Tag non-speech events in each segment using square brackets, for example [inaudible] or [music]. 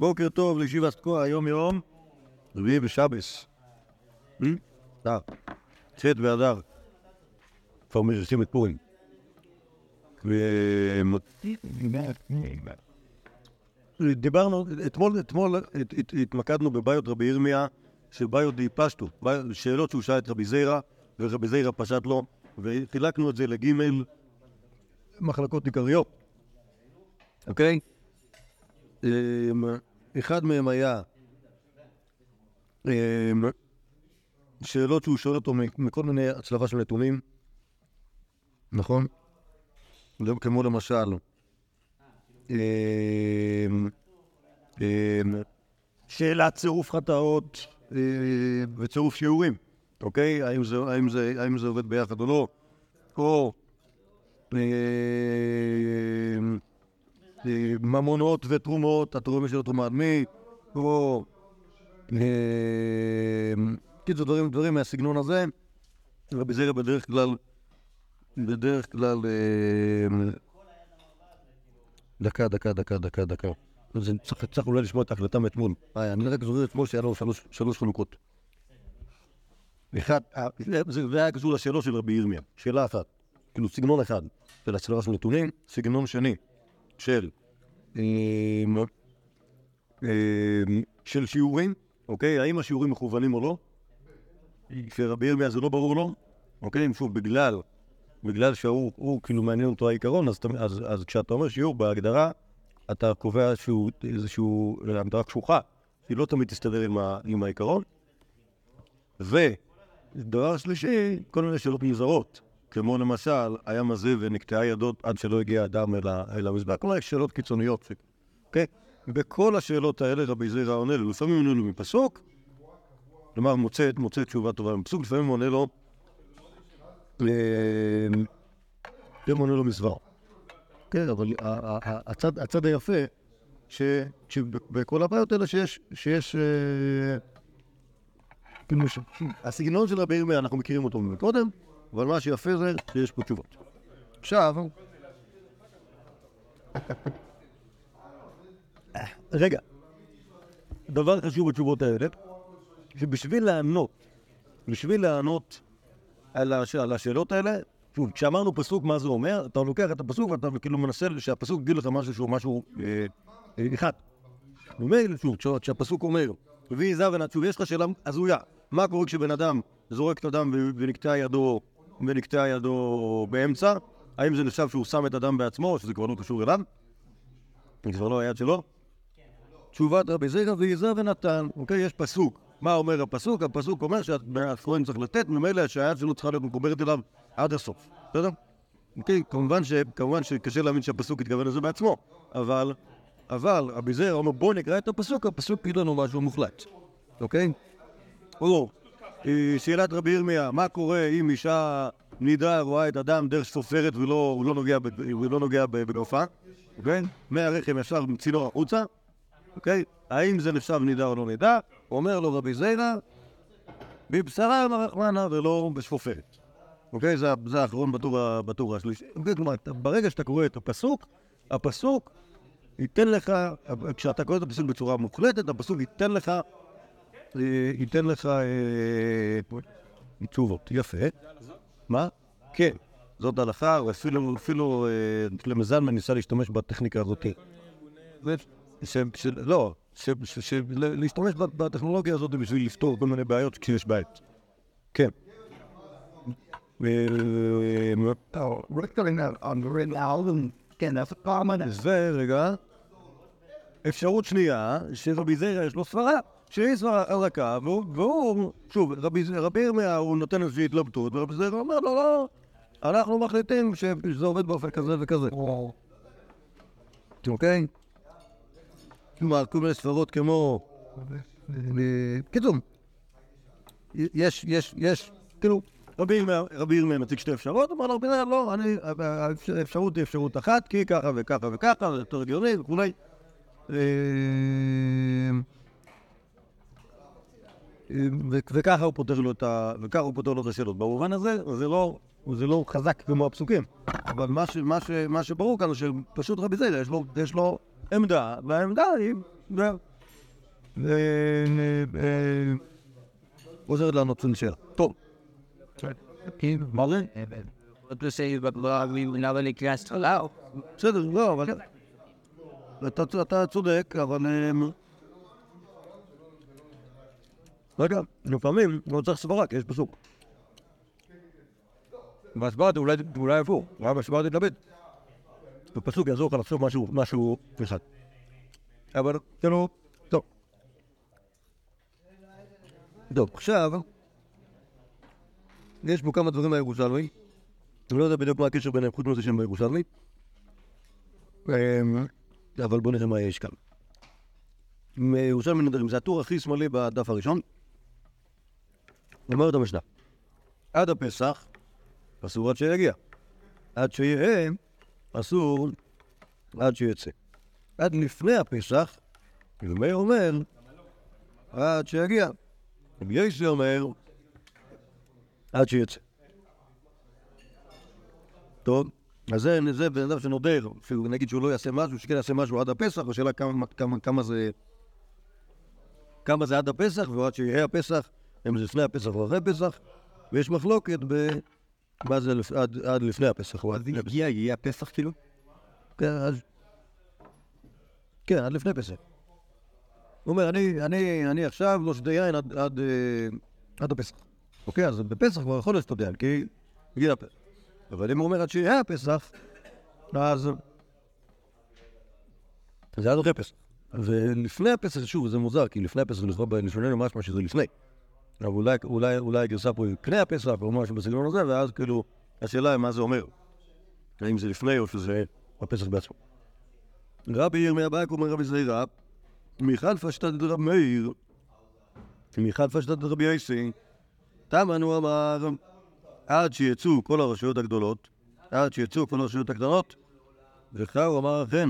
בוקר טוב לישיבת תקוע, היום יום רביעי בשבס. אה, ח' באדר. כבר מרשים את פורים. דיברנו, אתמול, אתמול הת- הת- התמקדנו בבעיות רבי ירמיה, שבעיות די פשטו, בעיות- שאלות שהוא שאל את רבי זיירא, ורבי זיירא פשט לו, וחילקנו את זה לגימל מחלקות עיקריות, אוקיי? אחד מהם היה אמ, שאלות שהוא שואל אותו מכל מיני הצלבה של נתונים, נכון? לא כמו למשל, אמ, אמ, שאלת צירוף חטאות אה, וצירוף שיעורים, אוקיי? האם זה, עובד ביחד או לא? או אה, אה, ממונות ותרומות, התרומה של התרומה מי, אה, קיצור דברים, דברים מהסגנון הזה, רבי זרע בדרך כלל, בדרך כלל, אה, דקה, דקה, דקה, דקה, דקה. צריך, אולי לשמוע את ההקלטה מאתמול. אה, אני רק זוכר אתמול שהיה לו שלוש, חלוקות. אחד, אה, זה, היה קשור לשאלות של רבי ירמיה. שאלה אחת, כאילו סגנון אחד של של נתונים, סגנון שני של, אה, אה, של שיעורים, אוקיי? האם השיעורים מכוונים או לא? כשרבי ירמיה זה לא ברור לו, אוקיי? שוב, בגלל, בגלל שהוא הוא, כאילו מעניין אותו העיקרון, אז, אז, כשאתה אומר שיעור בהגדרה, אתה קובע שהוא איזשהו, הגדרה קשוחה, היא לא תמיד תסתדר עם, העיקרון. ודבר שלישי, כל מיני שאלות מוזרות, כמו למשל, היה מזה ונקטעה ידות עד שלא הגיע אדם אל, המזבח. כל מיני שאלות קיצוניות. אוקיי? בכל השאלות האלה רבי זירא עונה לו, לפעמים עונה לו מפסוק, כלומר מוצא, מוצא תשובה טובה מפסוק, לפעמים עונה לו, אה, לפעמים עונה לו מסבר. כן, אבל הצד, הצד היפה, ש- שבכל הבעיות האלה שיש, שיש, אה, כאילו, הסגנון של רבי ירמיה, אנחנו מכירים אותו מקודם, אבל מה שיפה זה שיש פה תשובות. עכשיו, רגע, דבר חשוב בתשובות האלה, שבשביל לענות, בשביל לענות על, הש... על השאלות האלה, שוב, כשאמרנו פסוק, מה זה אומר, אתה לוקח את הפסוק ואתה כאילו מנסה שהפסוק יגיד לך משהו שהוא משהו אה, אחד. ממילא, שוב, כש- כשהפסוק אומר, ויהי זב שוב, יש לך שאלה הזויה, מה קורה כשבן אדם זורק את הדם ונקטע ידו, ונקטע ידו באמצע? האם זה נחשב שהוא שם את הדם בעצמו, או שזה כבר לא קשור אליו? זה כבר לא היד שלו? תשובת רבי זירא ויזע ונתן, אוקיי? יש פסוק. מה אומר הפסוק? הפסוק אומר שהכהן צריך לתת, ממילא שהיד שלו צריכה להיות מחוברת אליו עד הסוף, בסדר? אוקיי, כמובן, ש, כמובן שקשה להאמין שהפסוק התכוון לזה בעצמו, אבל, אבל רבי זירא אומר בוא נקרא את הפסוק, הפסוק יגיד לנו משהו מוחלט, אוקיי? או, שאלת רבי ירמיה, מה קורה אם אישה נידה רואה את אדם דרך סופרת ולא הוא לא נוגע, לא נוגע בגופה, אוקיי? מהרחם ישר צינור החוצה, אוקיי? האם זה נחשב נידה או לא נידה? אומר לו רבי זיירא, בבשרה מרחמנה ולא בשפופרת. אוקיי? זה, זה האחרון בטור, בטור השלישי. אוקיי? כלומר, ברגע שאתה קורא את הפסוק, הפסוק ייתן לך, כשאתה קורא את הפסוק בצורה מוחלטת, הפסוק ייתן לך, ייתן לך אה, תשובות. יפה. מה? כן. זאת הלכה, ואפילו אפילו, אה, למזלמן ניסה להשתמש בטכניקה הזאת. לא, להשתמש בטכנולוגיה הזאת בשביל לפתור כל מיני בעיות כשיש בעיות. כן. אה, ורגע, אפשרות שנייה, שרבי זיירא יש לו סברה, שהיא סברה חזקה, והוא, שוב, רבי ירמיה הוא נותן איזושהי התלבטות, ורבי זיירא אומר לו, לא, אנחנו מחליטים שזה עובד באופן כזה וכזה. אוקיי? כלומר, כל מיני סברות כמו... קיצור, יש, יש, יש, כאילו, רבי ירמיה- מציג שתי אפשרויות, אמר לו, רבי ירמיה, לא, האפשרות היא אפשרות אחת, כי ככה וככה וככה, זה יותר הגיוני וכולי. אה, ו- וככה הוא פותר לו את ה... וככה הוא פותר לו את השאלות. במובן הזה, זה לא, זה לא חזק כמו הפסוקים. אבל מה, ש, מה, ש, מה שברור כאן שפשוט רבי זיידה, יש לו, יש לו עמדה, והעמדה היא, עוזרת לענות שאלה. טוב. מה זה? בסדר, לא, אבל... אתה, אתה צודק, אבל... אמ, לא לפעמים לא צריך סברה, כי יש פסוק. בהסברה אולי, אולי הפוך, אולי בהסברה תתלבט. ופסוק יעזור לך לחשוב משהו, משהו אחד. אבל, כאילו, טוב. טוב, עכשיו, יש פה כמה דברים מהירושלמי. אני לא יודע בדיוק מה הקשר ביניהם, חוץ מזה שהם בירושלמי. אמ, אבל בוא נראה מה יש כאן. מירושלמי נדרים, זה הטור הכי שמאלי בדף הראשון. אומרת המשנה, עד הפסח אסור עד שיגיע. עד שיהיה אסור עד שיצא. עד לפני הפסח, ומאיר אומר, עד שיגיע. רבי יוסי אומר, עד שיצא. טוב, אז זה, זה בן אדם שנודר, שהוא נגיד שהוא לא יעשה משהו, שכן יעשה משהו עד הפסח, השאלה כמה, כמה, כמה זה... כמה זה עד הפסח, ועד שיהיה הפסח, אם זה לפני הפסח או אחרי פסח, ויש מחלוקת ב... מה זה. עד, עד לפני הפסח או עד לפני הפסח. הגיע, יהיה הפסח כאילו? כן, אז... כן, עד לפני פסח. הוא אומר, אני, אני, אני עכשיו לא שותה יין עד, עד, אה, עד הפסח. אוקיי, אז בפסח כבר יכול לשתות יין, כי הגיע הפסח. אבל אם הוא אומר עד שיהיה הפסח, אז... זה עד אחרי פסח. ולפני הפסח, שוב, זה מוזר, כי לפני הפסח, לפנינו משמע שזה לפני. אבל אולי, אולי, אולי הגרסה פה היא לפני הפסח, או משהו בסגנון הזה, ואז כאילו, השאלה היא מה זה אומר. האם זה לפני או שזה הפסח בעצמו. רבי ירמיה באק אומר רבי זעירא, מחלפה שתת רב מאיר, מחלפה שתת רבי יסי, תמן הוא אמר, עד שיצאו כל הרשויות הגדולות, עד שיצאו כל הרשויות הקטנות, הוא אמר אכן.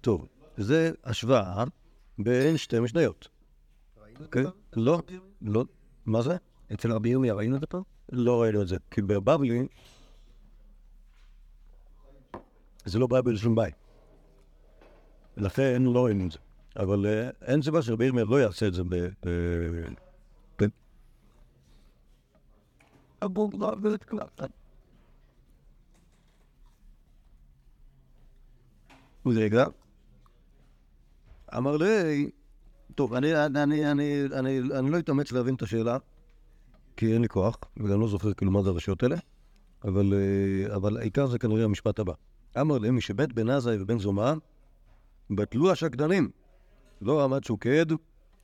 טוב, זה השוואה בין שתי משניות. אוקיי? לא, לא, מה זה? אצל רבי ירמיה ראינו את זה פה? לא ראינו את זה, כי בבבלי זה לא בא בלשון ביי. לכן לא ראינו את זה. אבל אה, אין סיבה שרבי ירמיה לא יעשה את זה ב... כלל. רגע. אמר לי, טוב, אני, אני, אני, אני, אני, אני לא אתאמץ להבין את השאלה, כי אין לי כוח, וגם לא זוכר כאילו מה זה הרשויות האלה, אבל, אה, אבל העיקר זה כנראה המשפט הבא. אמר לי, משבית בן עזאי ובן זומא, בטלו השקדנים. לא עמד שוקד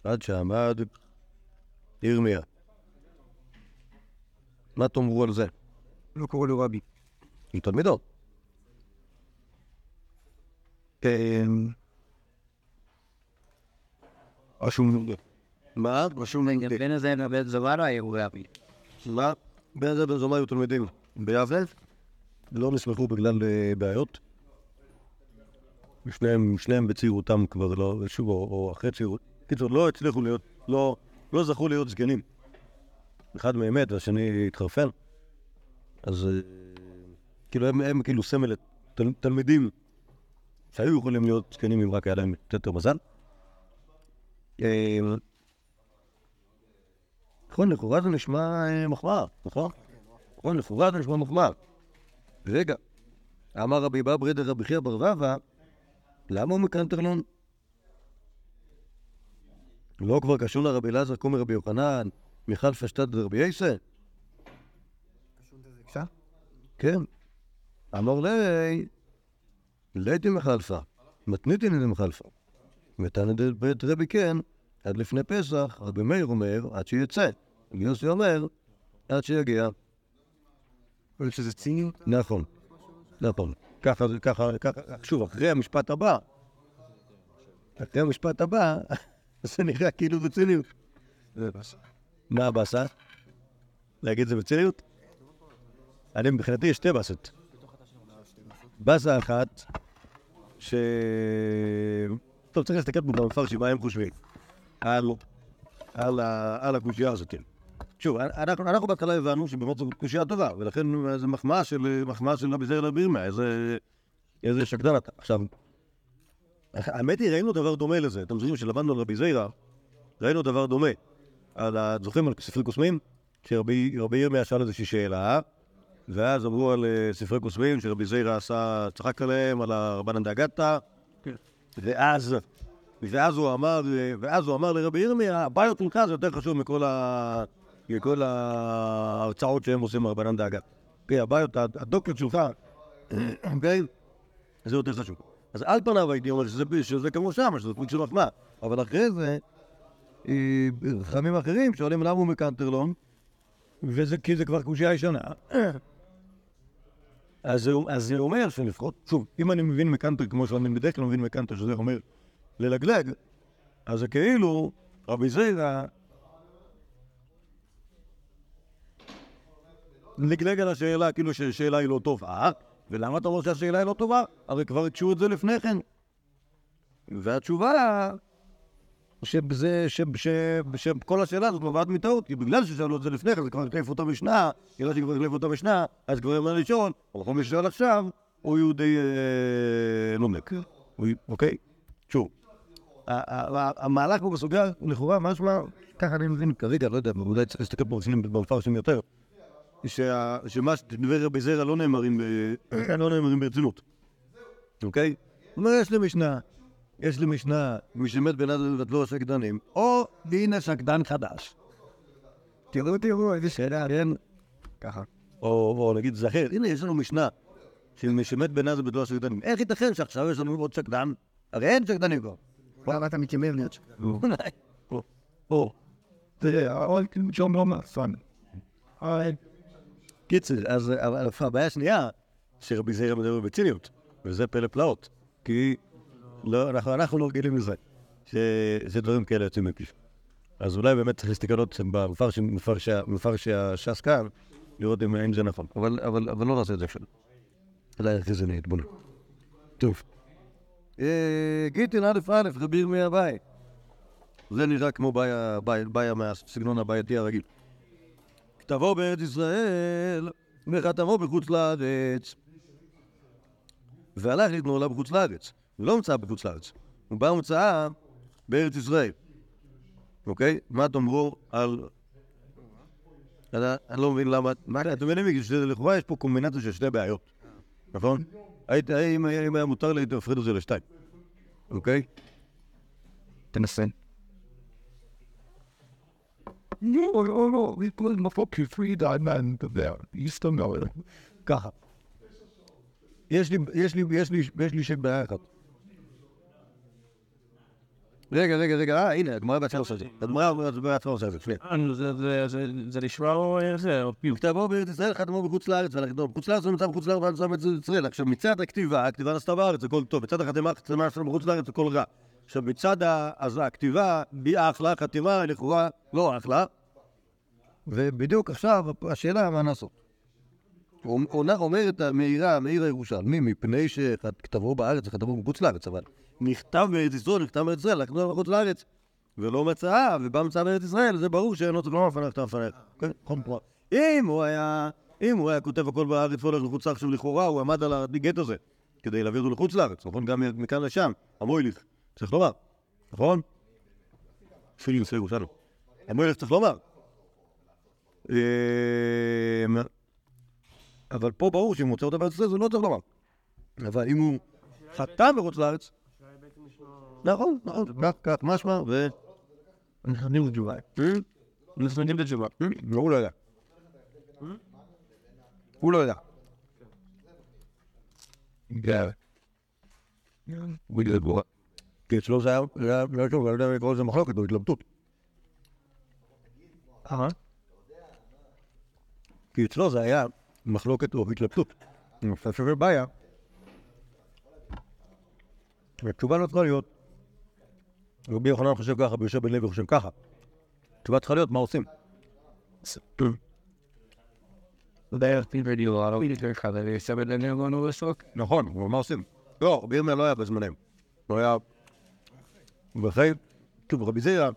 עד שעמד ירמיה. מה תאמרו על זה? לא קורא לו רבי. עם תלמידו. רשום מה? רשום נגדי. בין הזה לבית זווארה היו רבי. מה? בן זה בן זומא היו תלמידים ביבנה, לא נסמכו בגלל אה, בעיות. שניהם, שניהם בצעירותם כבר לא, שוב, או, או אחרי צעירות. קיצור, לא הצליחו להיות, לא, לא זכו להיות זקנים. אחד מהם מת והשני התחרפן. אז אה, כאילו הם, הם כאילו סמל תלמידים שהיו יכולים להיות זקנים אם רק היה להם קצת יותר מזל. אה, נכון, לכאורה זה נשמע אה, מחמאה, נכון? נכון, לכאורה זה נשמע מחמאה. רגע, אמר רבי בברי דרבי חייא בר רבא, למה הוא מקנטרלון? לא כבר קשור לרבי אלעזר קומי רבי יוחנן, מיכל פשטת דרבי יסה? כן. אמר לי, ליתי מחלפה, מתניתי לי מחלפה. רבי כן, עד לפני פסח, רבי מאיר אומר, עד שיצא. יוסי אומר, עד שיגיע. יכול להיות שזה ציניות? נכון, נכון. ככה, ככה, ככה, שוב, אחרי המשפט הבא, אחרי המשפט הבא, [laughs] זה נראה כאילו בציניות. זה באסה. מה הבאסה? להגיד את זה בציניות? אני, מבחינתי יש שתי באסות. באסה אחת, ש... טוב, צריך להסתכל פה במפרשים, מה הם חושבים. על, על, על הקושייה הזאת. שוב, אנחנו, אנחנו בהתחלה הבנו שבאמת זו קושייה טובה, ולכן זו מחמאה של, מחמאה של רבי זעיר לבירמה, איזה, איזה שקדן אתה. עכשיו, האמת היא, ראינו דבר דומה לזה. אתם זוכרים שלמדנו על רבי זיירה, ראינו דבר דומה. על. זוכרים על ספרי קוסמים? שרבי רבי ירמיה שאל איזושהי שאלה, ואז אמרו על אה, ספרי קוסמים שרבי זיירה עשה, צחק עליהם, על הרבנן דאגתא, ואז, ואז הוא אמר, ואז הוא אמר לרבי ירמיה, הבעיות שלך זה יותר חשוב מכל, ה... מכל ההרצאות שהם עושים מרבנן דאגתא. אוקיי, הבעיות, הדוקטור שלך, אוקיי? זה יותר חשוב. אז על פניו הייתי אומר שזה, שזה כמו שם, שזה סוג של מחמאה. אבל אחרי זה, אה, חכמים אחרים שואלים למה הוא מקנטרלון, וזה כי זה כבר קושייה ישנה. אז זה אומר שלפחות, שוב, אם אני מבין מקנטר כמו שאני בדרך כלל מבין מקנטר, שזה אומר ללגלג, אז זה כאילו רבי זיירה לגלג על השאלה כאילו שהשאלה היא לא טובה, ולמה אתה אומר שהשאלה היא לא טובה? הרי כבר הקשו את זה לפני כן. והתשובה שבזה, שכל השאלה הזאת נובעת מטעות, כי בגלל ששאלו את זה לפני כן, זה כבר החליף אותה משנה, בגלל שכבר החליף אותה משנה, אז כבר אמר לשאול, או יכול לשאול עכשיו, הוא יהודי אה, נומק. אוקיי? שוב. המהלך פה בסוגיה, לכאורה, משמע, ככה אני מבין כרגע, לא יודע, אולי צריך להסתכל פה במפרשים יותר, שמה שדברי רבי זרע לא נאמרים לא נאמרים ברצינות. אוקיי? זאת אומרת, יש לי משנה, יש לי משנה, מי שמת בן אדם ובטלו שקדנים, או הנה שקדן חדש. תראו, תראו, איזה שאלה, כן? ככה. או נגיד זה אחר, הנה יש לנו משנה של מי שמת בן אדם ובטלו שקדנים. איך ייתכן שעכשיו יש לנו עוד שקדן? הרי אין שקדנים כבר. למה אתה מתיימר להיות שקדן? או. תראה, עוד שום לא מאפן. קיצר, אז הבעיה השנייה, שרבי זעיר מדבר בציניות, וזה פלא פלאות, כי לא, אנחנו, אנחנו לא רגילים לזה, שדברים כאלה יוצאים מפיו. אז אולי באמת צריך להסתכל עוד במפרש הש"ס כאן, לראות אם, אם זה נכון. אבל, אבל, אבל לא נעשה את זה עכשיו. אולי אחרי זה נתבונן. טוב. גיטין א' א', רבי ירמיה אביי. זה נראה כמו בעיה, בעיה, בעיה מהסגנון הבעייתי הרגיל. כתבו בארץ ישראל, וחתמו בחוץ לארץ. והלך להתנועלה בחוץ לארץ. הוא לא המצאה בחוץ לארץ. הוא בא המצאה בארץ ישראל. אוקיי? מה תאמרו על... אני לא מבין למה... מה אתם מבינים? שלכאורה יש פה קומבינציה של שתי בעיות, נכון? אם היה מותר לי, הייתי מפריד את זה לשתיים. אוקיי? תנסה. לא, לא, לא, מפוק כפרי דיינמן יסתמר. ככה. יש לי, יש לי, יש לי, יש לי שם בעיה אחת. רגע, רגע, רגע, אה, הנה, הגמרא בעצמה עושה את זה. הגמרא בעצמה עושה את זה, שנייה. זה נשמע או זה, או פיוט. כתבו בארץ ישראל, חתמו בחוץ לארץ, בחוץ לארץ הוא נמצא בחוץ לארץ, ונמצא בארץ ישראל. עכשיו, מצד הכתיבה, הכתיבה נעשתה בארץ, הכל טוב. מצד החתימה, החתימה שלנו בחוץ לארץ, הכל רע. עכשיו, מצד אז הכתיבה, אחלה, חתימה, לכאורה, לא אחלה. ובדיוק עכשיו, השאלה מה לעשות. אומרת המאירה, המאיר הירושלמי, מפני שכתבו בארץ וכתבו בחוץ לארץ, אבל נכתב בארץ ישראל, נכתב בארץ ישראל, נכתב בחוץ לארץ, ולא מצאה, ובא מצאה בארץ ישראל, זה ברור שאינו צריך לא מפנך, אתה מפנך. נכון, אם הוא היה, אם הוא היה כותב הכל בארץ והולך לחוץ לארץ, לכאורה הוא עמד על הגט הזה, כדי להעביר אותו לחוץ לארץ, נכון? גם מכאן לשם, המויליך, צריך לומר, נכון? אפילו יוצא ירושלים. המויליך צריך לומר. אבל פה ברור שאם הוא מוצא אותה בארץ ישראל, זה לא צריך לומר. אבל אם הוא חתם בחוץ לארץ... נכון, נכון, כך, כך, משמע, ו... נכנסים לתשובה. נכנסים לתשובה. הוא לא יודע. הוא לא יודע. כי אצלו זה היה, לא יודע לקרוא לזה מחלוקת או התלבטות. אה? כי אצלו זה היה מחלוקת או התלבטות. אני חושב שזה בעיה. והתשובה לא צריכה להיות, רבי יוחנן חושב ככה, ויושב בן לוי חושב ככה. התשובה צריכה להיות מה עושים. נכון, אבל מה עושים? לא, רבי ירמיה לא היה בזמנים. הוא היה... ואחרי, טוב, רבי זירא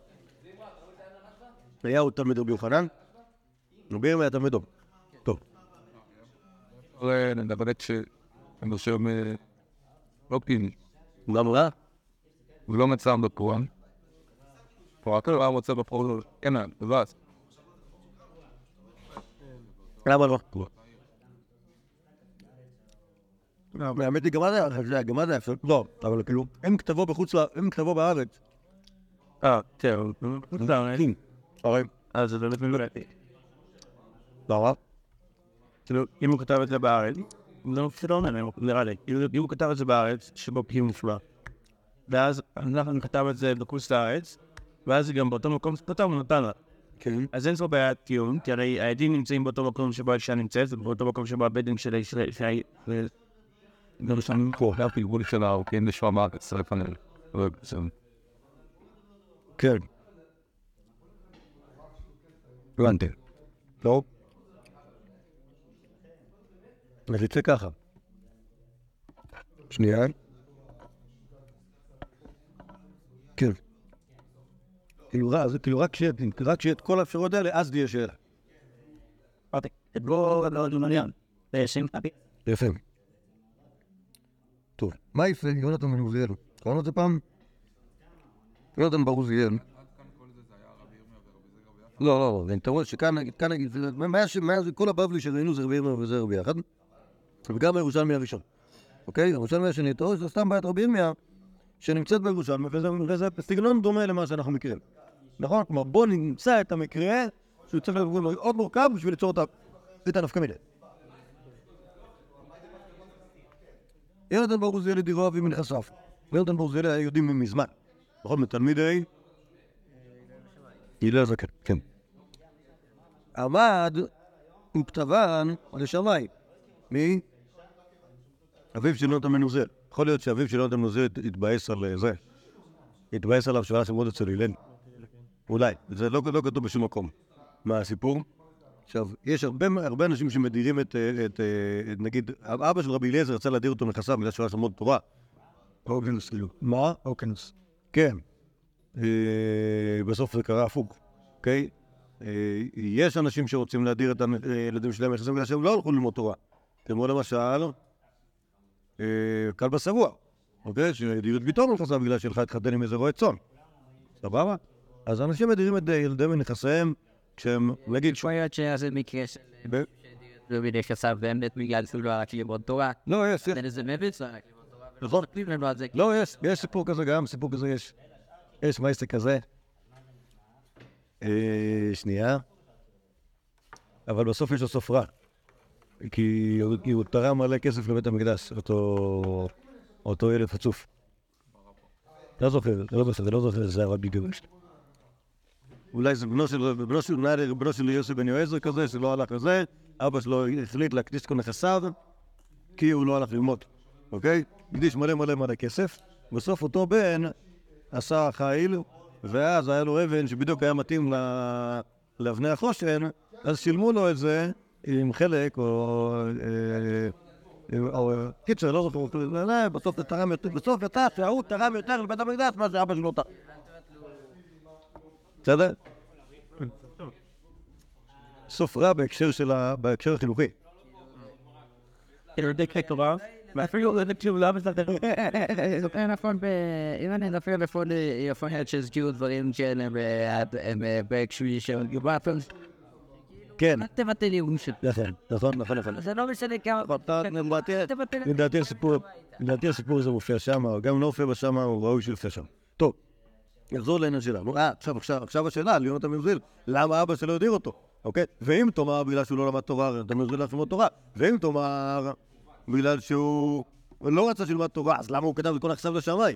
היה הוא תלמיד רבי יוחנן, רבי ירמיה היה תלמיד טוב. טוב. נדבר שהם עושים לוקין. גם רע? הוא לא מצא בקוראן. הוא רק לא מוצא בפרוטוקול. כן, לבד. למה לא? האמת היא, גם אז היה, גם אז היה אפשר, לא, אבל כאילו, אם כתבו בחוץ, אם כתבו בארץ, אה. כן, הרי, אז זה באמת מעולה. למה? כאילו, אם הוא כתב את זה בארץ, זה לא מעניין, נראה לי. כאילו, אם הוא כתב את זה בארץ, שבו קיום נפלא. ואז אנחנו כתב את זה בחוץ לארץ, ואז גם באותו מקום שכתב הוא נתן לה. כן. אז אין פה בעיית קיום, כי הרי העדים נמצאים באותו מקום שבו האישה נמצאת, ובאותו מקום שבו הבדן של האישה... גם שם פה, הפלגול כן מה הצטרף עליהם. לא, זה- כן. הבנתי. לא? אז יצא ככה. שנייה. כן. כאילו, רק- זה כאילו רק שיהיה את כל האפשרויות האלה, אז תהיה שאלה. זה לא לא יפה. טוב, מה יפה יונתן בן עוזיאל? קראנו את זה פעם? יונתן בר עוזיאל. לא, לא, לא, אתה רואה שכאן נגיד, כאן נגיד, מה ש- כל הבבלי שראינו זה רבי ירמיה וזה רבי יחד, וגם הירושלמי הראשון, אוקיי? הירושלמי השני, אתה רואה שזה סתם בעיית רבי ירמיה שנמצאת בירושלמי, וזה- וזה סגנון דומה למה שאנחנו מכירים, נכון? כלומר, בוא נמצא את המקרה שהוא צריך להיות עוד מורכב בשביל ליצור את הנפקא מידה. יונתן בר עוזיאל ידירו אבי מנכסיו. יונתן בר עוזיאל היה יודעים מזמן. נכון? מתלמידי... הלל הזקן, כן. עמד וכתבן לשמיים. מי? אביו של יונתן עוזיאל. יכול להיות שאביו של יונתן עוזיאל התבאס על אה, זה. התבאס עליו שהוא היה שמות אצל הלל. אולי. זה לא, לא כתוב בשום מקום. מה הסיפור? עכשיו, יש הרבה, הרבה אנשים שמדירים את, אה, את, אה, את, נגיד, אבא של רבי אליעזר רצה להדיר אותו מנכסיו בגלל שהוא שם מאוד תורה. אוקינוס, כאילו. מה? אוקינוס. כן. בסוף זה קרה הפוך, אוקיי? יש אנשים שרוצים להדיר את הילדים שלהם מנכסיהם בגלל שהם לא הלכו ללמוד תורה. כמו למשל, אה, כלבא שבוע, אוקיי? שהדיר את ביתו מנכסיו בגלל שהלכה להתחתן עם איזה רועה צאן. סבבה? אז אנשים מדירים את ילדיהם מנכסיהם כשהם, נגיד, יכול להיות שזה מקרה של... זה חסר באמת בגלל שהוא לא רק ללמוד תורה. לא, יש, יש. זה איזה מביץ, לא רק ללמוד תורה. נכון. זה. לא, יש, יש סיפור כזה גם, סיפור כזה יש. יש מייסטר כזה. אה, שנייה. אבל בסוף יש לו סוף רע. כי הוא- תרם מלא כסף לבית המקדש, אותו, ילד חצוף. לא זוכר, לא בסדר, לא זוכר, זה הרבי גרש. אולי זה בנו של, בנו של, נער, בנו של יוסי בן יועזר כזה, שלא הלך לזה, אבא שלו החליט להקדיש כל נכסיו, כי הוא לא הלך ללמוד, אוקיי? הקדיש מלא מלא מלא כסף, בסוף אותו בן עשה חיל, ואז היה לו אבן שבדיוק היה מתאים לאבני החושן, אז שילמו לו את זה עם חלק, או... אה, או קיצר, לא זוכר, לא, בסוף זה תרם יותר, בסוף יצא שההוא תרם יותר לבית המקדש מה שאבא שלו תרם. בסדר? סוף רע בהקשר של ה... בהקשר החינוכי. ואפילו לא תקשיב למה זה... זה נכון, ב... אם אני נפל לפון, יכול להיות שהזכירו דברים שהם בהקשרי של. כן, אל תבטל איום של... נכון, נכון, נכון, נכון. זה לא משנה כמה... לדעתי- אל תבטל... לדעתי הסיפור, לדעתי הסיפור הזה מופיע שם, גם לא מופיע בשם, הוא ראוי שיופיע שם. טוב, נחזור לעניין שלנו. אה, עכשיו, השאלה, על יונתן מזיל, למה אבא שלו הדיר אותו, אוקיי? ואם תאמר בגלל שהוא לא למד תורה, יונתן מזיל ללמוד תורה, ואם תאמר בגלל שהוא לא רצה שילמד תורה, אז למה הוא כתב את כל נכסיו לשמיים?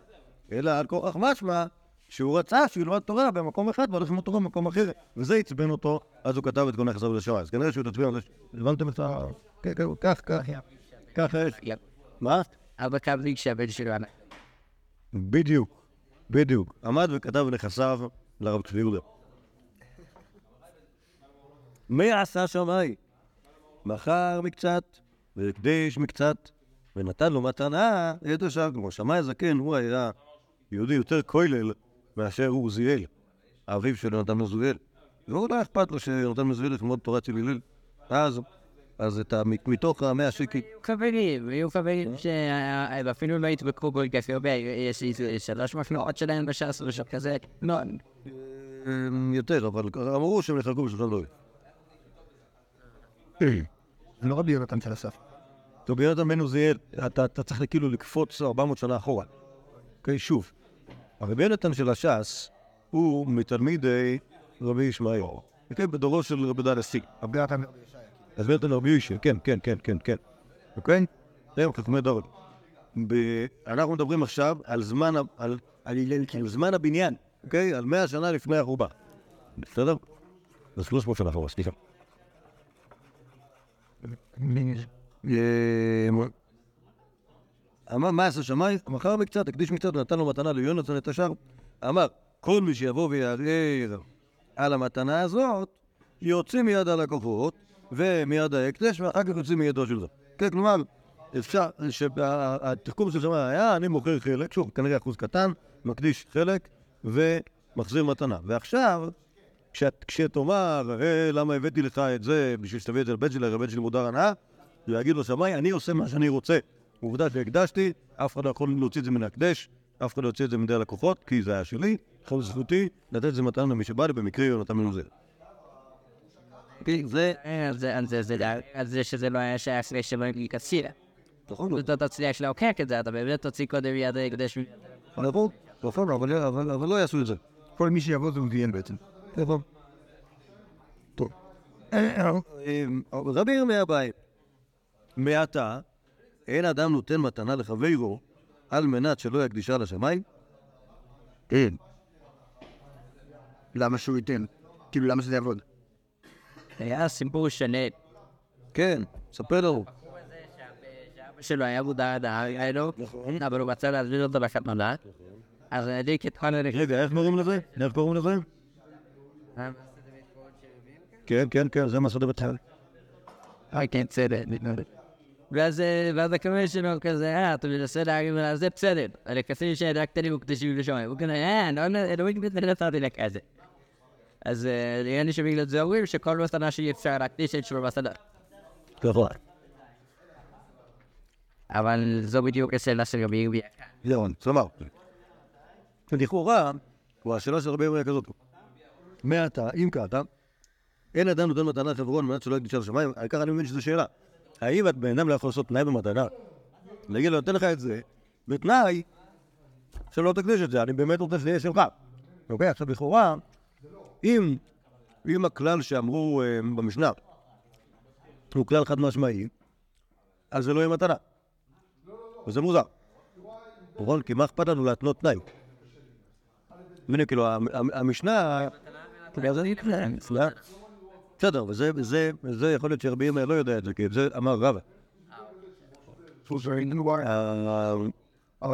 אלא על כורח משמע שהוא רצה שהוא ילמד תורה במקום אחד והולך ללמוד תורה במקום אחר, וזה עצבן אותו, אז הוא כתב את כל נכסיו לשמיים. אז כנראה שהוא התעצבן על זה, הבנתם את ה... כן, כן, כך, כך, ככה יש. מה? אבא קבליק שהבן שלו ענק. בדיוק, בדיוק. עמד וכתב נכסיו לרב צבי יהודה. מי עשה שמאי? מכר מקצת, והקדיש מקצת, ונתן לו מתנה את השאר. כמו שמאי הזקן, הוא היה יהודי יותר כולל מאשר הוא עוזיאל, האביו של יונתן מזואל. והוא לא אכפת לו שיונתן מזואל ילמוד תורה אצל הלל. אז אז את ה... מתוך המאה שקל... חברים, היו חברים שאפילו לא התווכחו כל כך הרבה, יש איזה שלוש מפלאות שלהם בש"ס משהו כזה. לא, אמ, יותר, אבל אמרו שהם יחלקו בשלושה דברים. זה [clears throat] לא רבי יונתן של אסף. טוב, יונתן בן עוזיאל, אתה אתה צריך כאילו לקפוץ 400 שנה אחורה. אוקיי, שוב. הרבי יונתן של הש"ס הוא מתלמידי רבי ישמעאל. אוקיי, בדורו של רבי דן הסיג. רבי יונתן אז רבי יונתן רבי ישי, כן, כן, כן, כן, כן. אוקיי? זה חכמי דור. ב- אנחנו מדברים עכשיו על זמן, על, על, על זמן הבניין, אוקיי? על 100 שנה לפני החורבן. בסדר? זה 300 שנה אחורה, סליחה. אמר מה עשה שמאי? מכר מקצת, הקדיש מקצת ונתן לו מתנה ליונתן את השאר. אמר, כל מי שיבוא ויערער על המתנה הזאת, יוצא מיד הלקוחות ומיד ההקדש, ואחר כך יוצא מידו של זה. כן, כלומר, אפשר, שהתחכום של שמאי היה, אני מוכר חלק, שוב, כנראה אחוז קטן, מקדיש חלק ומחזיר מתנה. ועכשיו, כשאת- כשתאמר, "אה, למה הבאתי לך את זה בשביל שתביא את זה לבית שלי, לבית שלי מודר הנאה, הוא יגיד לו שמאי, אני עושה מה שאני רוצה. עובדה שהקדשתי, אף אחד לא יכול להוציא את זה מן ההקדש, אף אחד לא יוציא את זה מידי הלקוחות, כי זה היה שלי, יכול זכותי לתת את זה מתנה למי שבא לי, במקרה יונתן בן עוזר. זה, על זה, על זה, זה, על זה שזה לא היה שייך ושלא יקציר. נכון, אתה תצליח להוכיח את זה, אתה באמת תוציא קודם מיד ההקדש. נכון, נכון, אבל- לא יעשו את זה. כל מי שיבוא זה עוזיאל בעצם. נכון. טוב. אה, רבי ירמיה אביי, מעתה אין אדם נותן מתנה לחברו על מנת שלא יקדישה לשמיים? אין. למה שהוא ייתן? כאילו, למה שזה יעבוד? היה סיפור שונה. כן, ספר לנו. שלו היה מודע עד היה לו, אבל הוא רצה להזמין אותו לחתונה. אז כל הרכב. רגע, איך קוראים לזה? איך קוראים לזה? כן, כן, כן, זה מסעדה בצד. כן, בסדר. אה, ואז הקמל שלו כזה, אה, אתה מנסה להרים עליו, זה בסדר. הנכסים שהענקת לי מוקדשים לשמיים. הוא כזה, אה, לא אלוהים נתתי לך כזה. אז אה, נראה לי שבגלל זה אומרים שכל מתנה שאי אפשר להקדיש את שום מתנה. נכון. אבל זו בדיוק השאלה של רבי ירמיה. זהו, כלומר, לכאורה, כבר השאלה של רבי ירמיה כזאת, מעתה, אם כעתה, אין אדם נותן מתנה לחברו על מנת שלא יקדישה לשמיים, ככה אני מבין שזו שאלה. האם את בן אדם לא יכול לעשות תנאי במתנה? להגיד לו, נותן לך את זה, בתנאי שלא תקדיש את זה, אני באמת רוצה שזה יהיה שלך. אוקיי, עכשיו לכאורה, אם, אם הכלל שאמרו אה, במשנה הוא כלל חד משמעי, אז זה לא יהיה מתנה. וזה מוזר. נכון? כי מה אכפת לנו להתנות תנאי? הנה, כאילו, המ- המ- המשנה... בסדר, וזה, וזה, וזה יכול להיות שרבי ירמיה לא יודע את זה, כי זה אמר רבא. אה,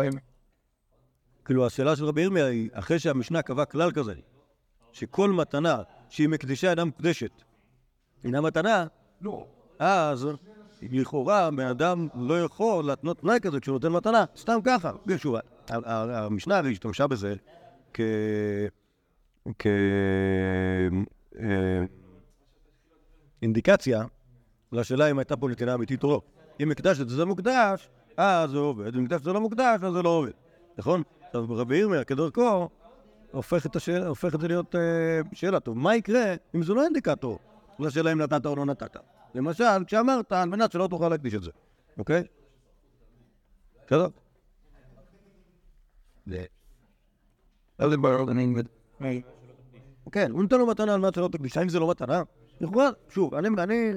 כאילו, השאלה של רבי ירמיה היא, אחרי שהמשנה קבעה כלל כזה, שכל מתנה שהיא מקדישה אינה מקודשת, אינה מתנה, אז לכאורה בן אדם לא יכול להתנות תנאי כזה כשהוא נותן מתנה, סתם ככה. שוב, המשנה הרי השתמשה בזה כ... אינדיקציה לשאלה אם הייתה פה נתינה אמיתית או לא. אם מקדש את זה מוקדש, אז זה עובד, אם מקדש את זה לא מוקדש, אז זה לא עובד, נכון? עכשיו רבי ירמיה, כדרכו, הופך את, השאלה, הופך את זה להיות אה, שאלה. טוב, מה יקרה אם זה לא אינדיקטור לשאלה אם נתת או לא נתת? למשל, כשאמרת, על מנת שלא תוכל להקדיש את זה, אוקיי? בסדר? כן, הוא נותן לו מתנה על מנת שלא תקדיש. האם זה לא מתנה? לכאורה, שוב, אני, אני,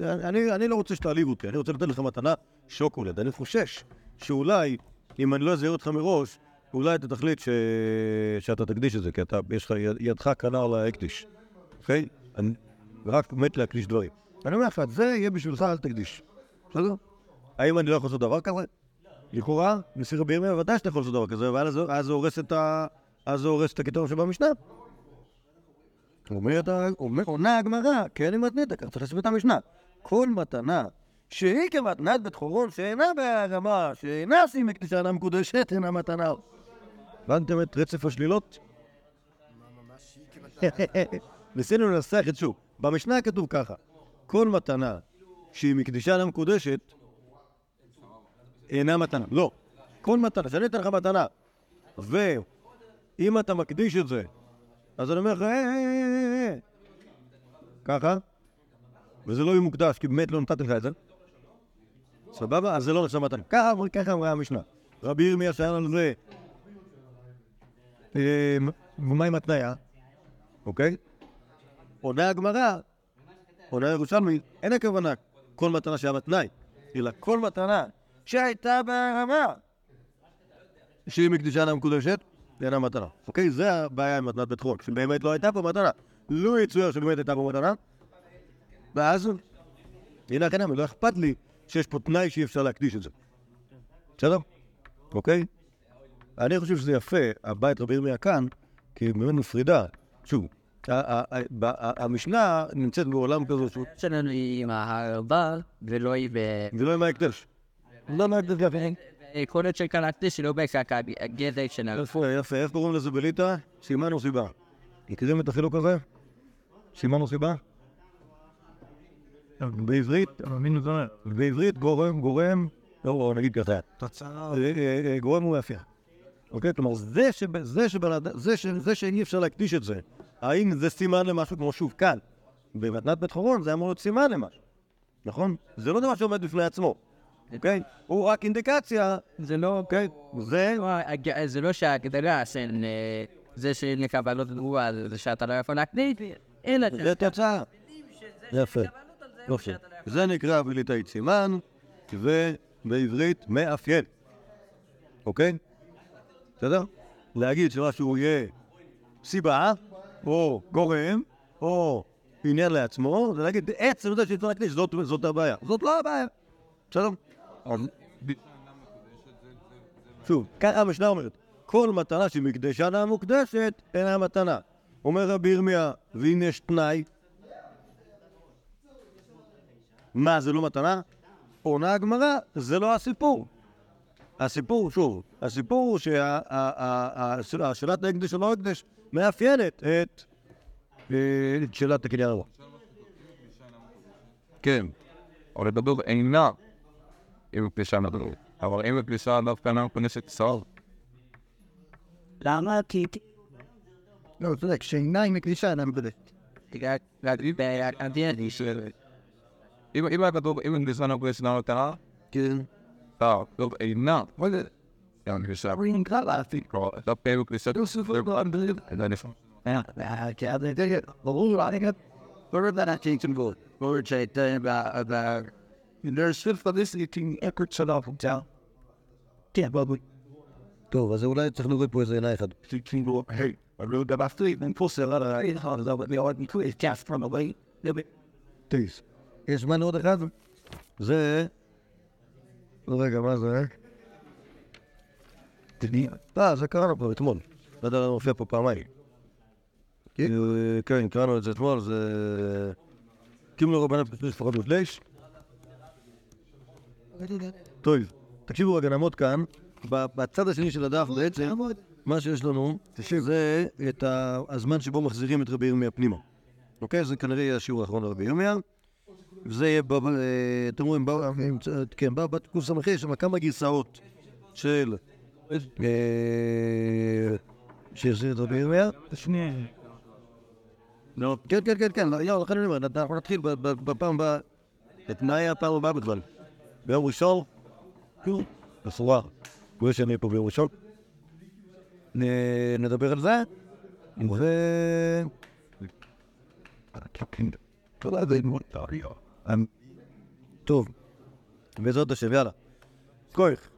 אני, אני לא רוצה שתעליב אותי, אני רוצה לתת לך מתנה שוקולד. אני חושש שאולי, אם אני לא אזהיר אותך מראש, אולי אתה תחליט ש... שאתה תקדיש את זה, כי אתה, יש לך, יד- ידך קנה על ההקדיש, אוקיי? אני רק מת להקדיש דברים. אני אומר לך, זה יהיה בשבילך, אל תקדיש. בסדר? האם אני לא יכול לעשות דבר כזה? לכאורה, רבי ירמיה, ודאי שאתה יכול לעשות דבר כזה, אבל אז זה- הורס את ה... את הכתוב שבמשנה. עונה הגמרא, כן היא מתנית, כך צריך לעשות את המשנה. כל מתנה שהיא כמתנת בית חורון שאינה בהרמה, שאינה מקדישה אינה מקודשת, אינה מתנה. הבנתם את רצף השלילות? [laughs] ניסינו לנסח את שוב. במשנה כתוב ככה, כל מתנה שהיא מקדישה למקודשת אינה מתנה. לא. כל מתנה, שאני אתן לך מתנה, ואם אתה מקדיש את זה, אז אני אומר לך, אה, אה, אה, ככה, וזה לא יהיה מוקדש, כי באמת לא נתתי לך את זה. סבבה? אז זה לא נחשב מתנה. ככה, אמרה המשנה. רבי ירמיה שאל על זה, אה, ומה עם התניה? אוקיי? עונה הגמרא, עונה ירושלמי, אין הכוונה כל מתנה שהיה בתנאי, אלא כל מתנה שהייתה ברמה שהיא מקדישה למקודשת, אינה מתנה. אוקיי? זה הבעיה עם מתנת בית חורון, שבאמת לא הייתה פה מתנה. לו יצויר שבאמת הייתה פה מתנה, ואז, הנה הכנה, לא אכפת לי שיש פה תנאי שאי אפשר להקדיש את זה. בסדר? אוקיי? אני חושב שזה יפה, הבית רבי ירמיה כאן, כי היא באמת מפרידה. שוב, המשנה נמצאת בעולם כזה שהוא... שלנו היא עם ההרבה, ולא היא ב... ולא עם ההקדש. לא עם ההקדש יפה. יכול להיות שקלטתי שלא בהכרח הגזע שלנו. יפה, יפה. איך קוראים לזה בליטא? סימן או סיבה. מכירים את החילוק הזה? סימן או סיבה? בעברית, בעברית גורם, גורם, לא, נגיד ככה. תוצאה. אה, אה, אה, גורם הוא מאפיין. אוקיי? כלומר, זה שב- זה שבן אדם- זה ש- זה שאי אפשר להקדיש את זה, האם זה סימן למשהו כמו שוב כאן? במתנת בית חורון זה אמור להיות סימן למשהו, נכון? זה לא דבר שעומד בפני עצמו, אוקיי? הוא רק אינדיקציה, זה לא... אוקיי? זה... לא, זה לא שההגדרה של אה, זה שלקבלות תגובה זה שאתה לא יכול להקליט, אלא זה תוצאה. יפה. זה נקרא בליטאית סימן, ובעברית מאפיין. אוקיי? בסדר? להגיד שמשהו יהיה סיבה, או גורם, או עניין לעצמו, זה להגיד, עצם זה שצריך להקדיש, זאת, הבעיה. זאת לא הבעיה. בסדר? שוב, ככה המשנה אומרת, כל מתנה שמקדשה לה מוקדשת, אינה מתנה. אומר רבי ירמיה, ואם יש תנאי, מה, זה לא מתנה? עונה הגמרא, זה לא הסיפור. הסיפור, שוב, הסיפור הוא שהשאלת ההקדש או לא הקדש מאפיינת את אה, את שאלת הקניין הרוח. כן. אבל לדבר אינה עם פלישה נדור. אבל אם הפלישה דווקא אינה כנסת ישראל, למה? כי... לא, הוא צודק, שעיניים מקדישה אינה מקדשת. רק בהגדרה אם אם היה כתוב, אם הפלישה אינה כנסת אינה נתנה, כן. אה, טוב, אינה. מה זה? גם פלישה. דווקא אם הפלישה... זה נפלא. ברור, אני גם... ברור that I can vote. ברור שהייתה about... There's felicitating efforts of the town. כן, בואי. טוב, אז אולי צריך להוריד פה איזה עיניי אחד. Thinking, well, hey, I really got my sleep and pull a lot of it. Over the odd and quick cast from away. טייס. יש זמן עוד אחד? זה... רגע, מה זה? אה, זה קראנו פה אתמול. לא יודע למה מופיע פה פעמיים. כן, קראנו את זה אתמול, זה... קימו לרבנן פשוט לפחות משליש. טוב, תקשיבו רגע, נעמוד כאן. בצד השני של הדף בעצם, מה שיש לנו, זה את ה- הזמן שבו מחזירים את רבי ירמיה פנימה. אוקיי? זה כנראה יהיה השיעור האחרון לרבי ירמיה. וזה יהיה, אה, אתם רואים, ב- כן, ב- בקס"ח יש שם כמה גרסאות של... אה, שהחזיר את רבי ירמיה. שנייה. לא, כן, כן, כן, כן, לא, לכן אני אומר, אנחנו נתחיל בפעם הבאה. את מה היה הפעם הבאה בכלל? ביום ראשון? כאילו, בסורה. כמו שאני פה ביום ראשון. נדבר על זה. ו... טוב, בעזרת השם, יאללה. כוח.